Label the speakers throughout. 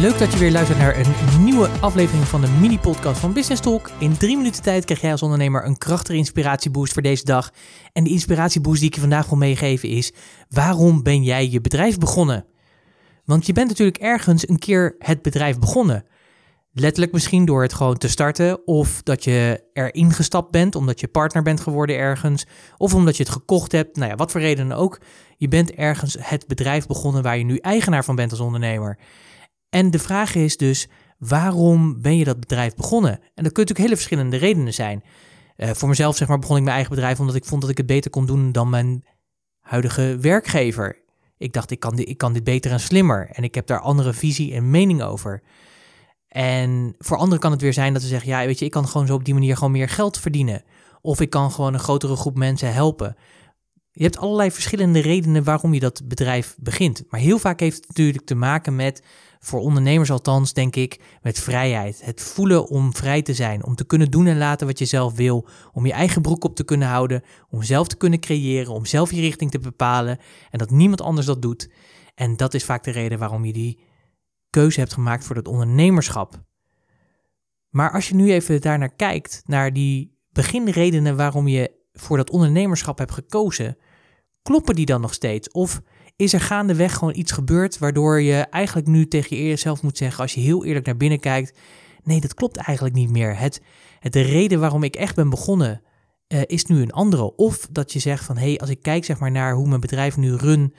Speaker 1: Leuk dat je weer luistert naar een nieuwe aflevering van de mini-podcast van Business Talk. In drie minuten tijd krijg jij als ondernemer een krachtige inspiratieboost voor deze dag. En de inspiratieboost die ik je vandaag wil meegeven is: waarom ben jij je bedrijf begonnen? Want je bent natuurlijk ergens een keer het bedrijf begonnen. Letterlijk misschien door het gewoon te starten, of dat je erin gestapt bent omdat je partner bent geworden ergens, of omdat je het gekocht hebt. Nou ja, wat voor redenen ook. Je bent ergens het bedrijf begonnen waar je nu eigenaar van bent als ondernemer. En de vraag is dus, waarom ben je dat bedrijf begonnen? En dat kunnen natuurlijk hele verschillende redenen zijn. Uh, voor mezelf zeg maar, begon ik mijn eigen bedrijf omdat ik vond dat ik het beter kon doen dan mijn huidige werkgever. Ik dacht, ik kan dit, ik kan dit beter en slimmer. En ik heb daar andere visie en mening over. En voor anderen kan het weer zijn dat ze zeggen, ja, weet je, ik kan gewoon zo op die manier gewoon meer geld verdienen. Of ik kan gewoon een grotere groep mensen helpen. Je hebt allerlei verschillende redenen waarom je dat bedrijf begint. Maar heel vaak heeft het natuurlijk te maken met, voor ondernemers althans, denk ik, met vrijheid. Het voelen om vrij te zijn, om te kunnen doen en laten wat je zelf wil, om je eigen broek op te kunnen houden, om zelf te kunnen creëren, om zelf je richting te bepalen en dat niemand anders dat doet. En dat is vaak de reden waarom je die keuze hebt gemaakt voor dat ondernemerschap. Maar als je nu even daarnaar kijkt, naar die beginredenen waarom je voor dat ondernemerschap hebt gekozen, kloppen die dan nog steeds? Of is er gaandeweg gewoon iets gebeurd waardoor je eigenlijk nu tegen jezelf moet zeggen, als je heel eerlijk naar binnen kijkt, nee, dat klopt eigenlijk niet meer. Het, het de reden waarom ik echt ben begonnen uh, is nu een andere. Of dat je zegt van, hé, hey, als ik kijk zeg maar naar hoe mijn bedrijf nu run,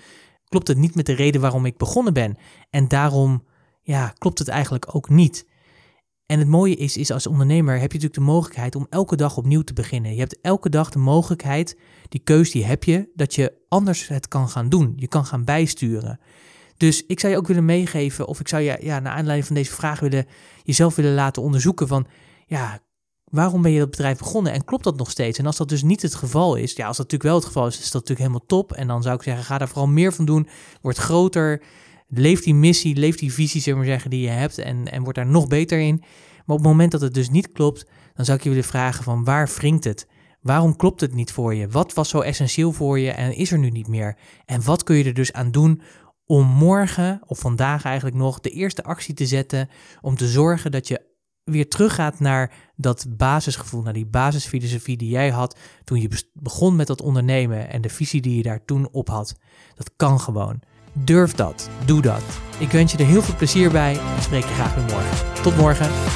Speaker 1: klopt het niet met de reden waarom ik begonnen ben. En daarom, ja, klopt het eigenlijk ook niet. En het mooie is, is als ondernemer heb je natuurlijk de mogelijkheid om elke dag opnieuw te beginnen. Je hebt elke dag de mogelijkheid, die keus die heb je, dat je anders het kan gaan doen. Je kan gaan bijsturen. Dus ik zou je ook willen meegeven, of ik zou je ja, naar aanleiding van deze vraag willen, jezelf willen laten onderzoeken van, ja, waarom ben je dat bedrijf begonnen en klopt dat nog steeds? En als dat dus niet het geval is, ja, als dat natuurlijk wel het geval is, is dat natuurlijk helemaal top. En dan zou ik zeggen, ga daar vooral meer van doen, word groter, leef die missie, leef die visie, zeg maar zeggen, die je hebt en, en word daar nog beter in. Maar op het moment dat het dus niet klopt, dan zou ik je willen vragen van waar wringt het? Waarom klopt het niet voor je? Wat was zo essentieel voor je en is er nu niet meer? En wat kun je er dus aan doen om morgen of vandaag eigenlijk nog de eerste actie te zetten om te zorgen dat je weer teruggaat naar dat basisgevoel, naar die basisfilosofie die jij had toen je begon met dat ondernemen en de visie die je daar toen op had. Dat kan gewoon. Durf dat. Doe dat. Ik wens je er heel veel plezier bij en spreek je graag weer morgen. Tot morgen.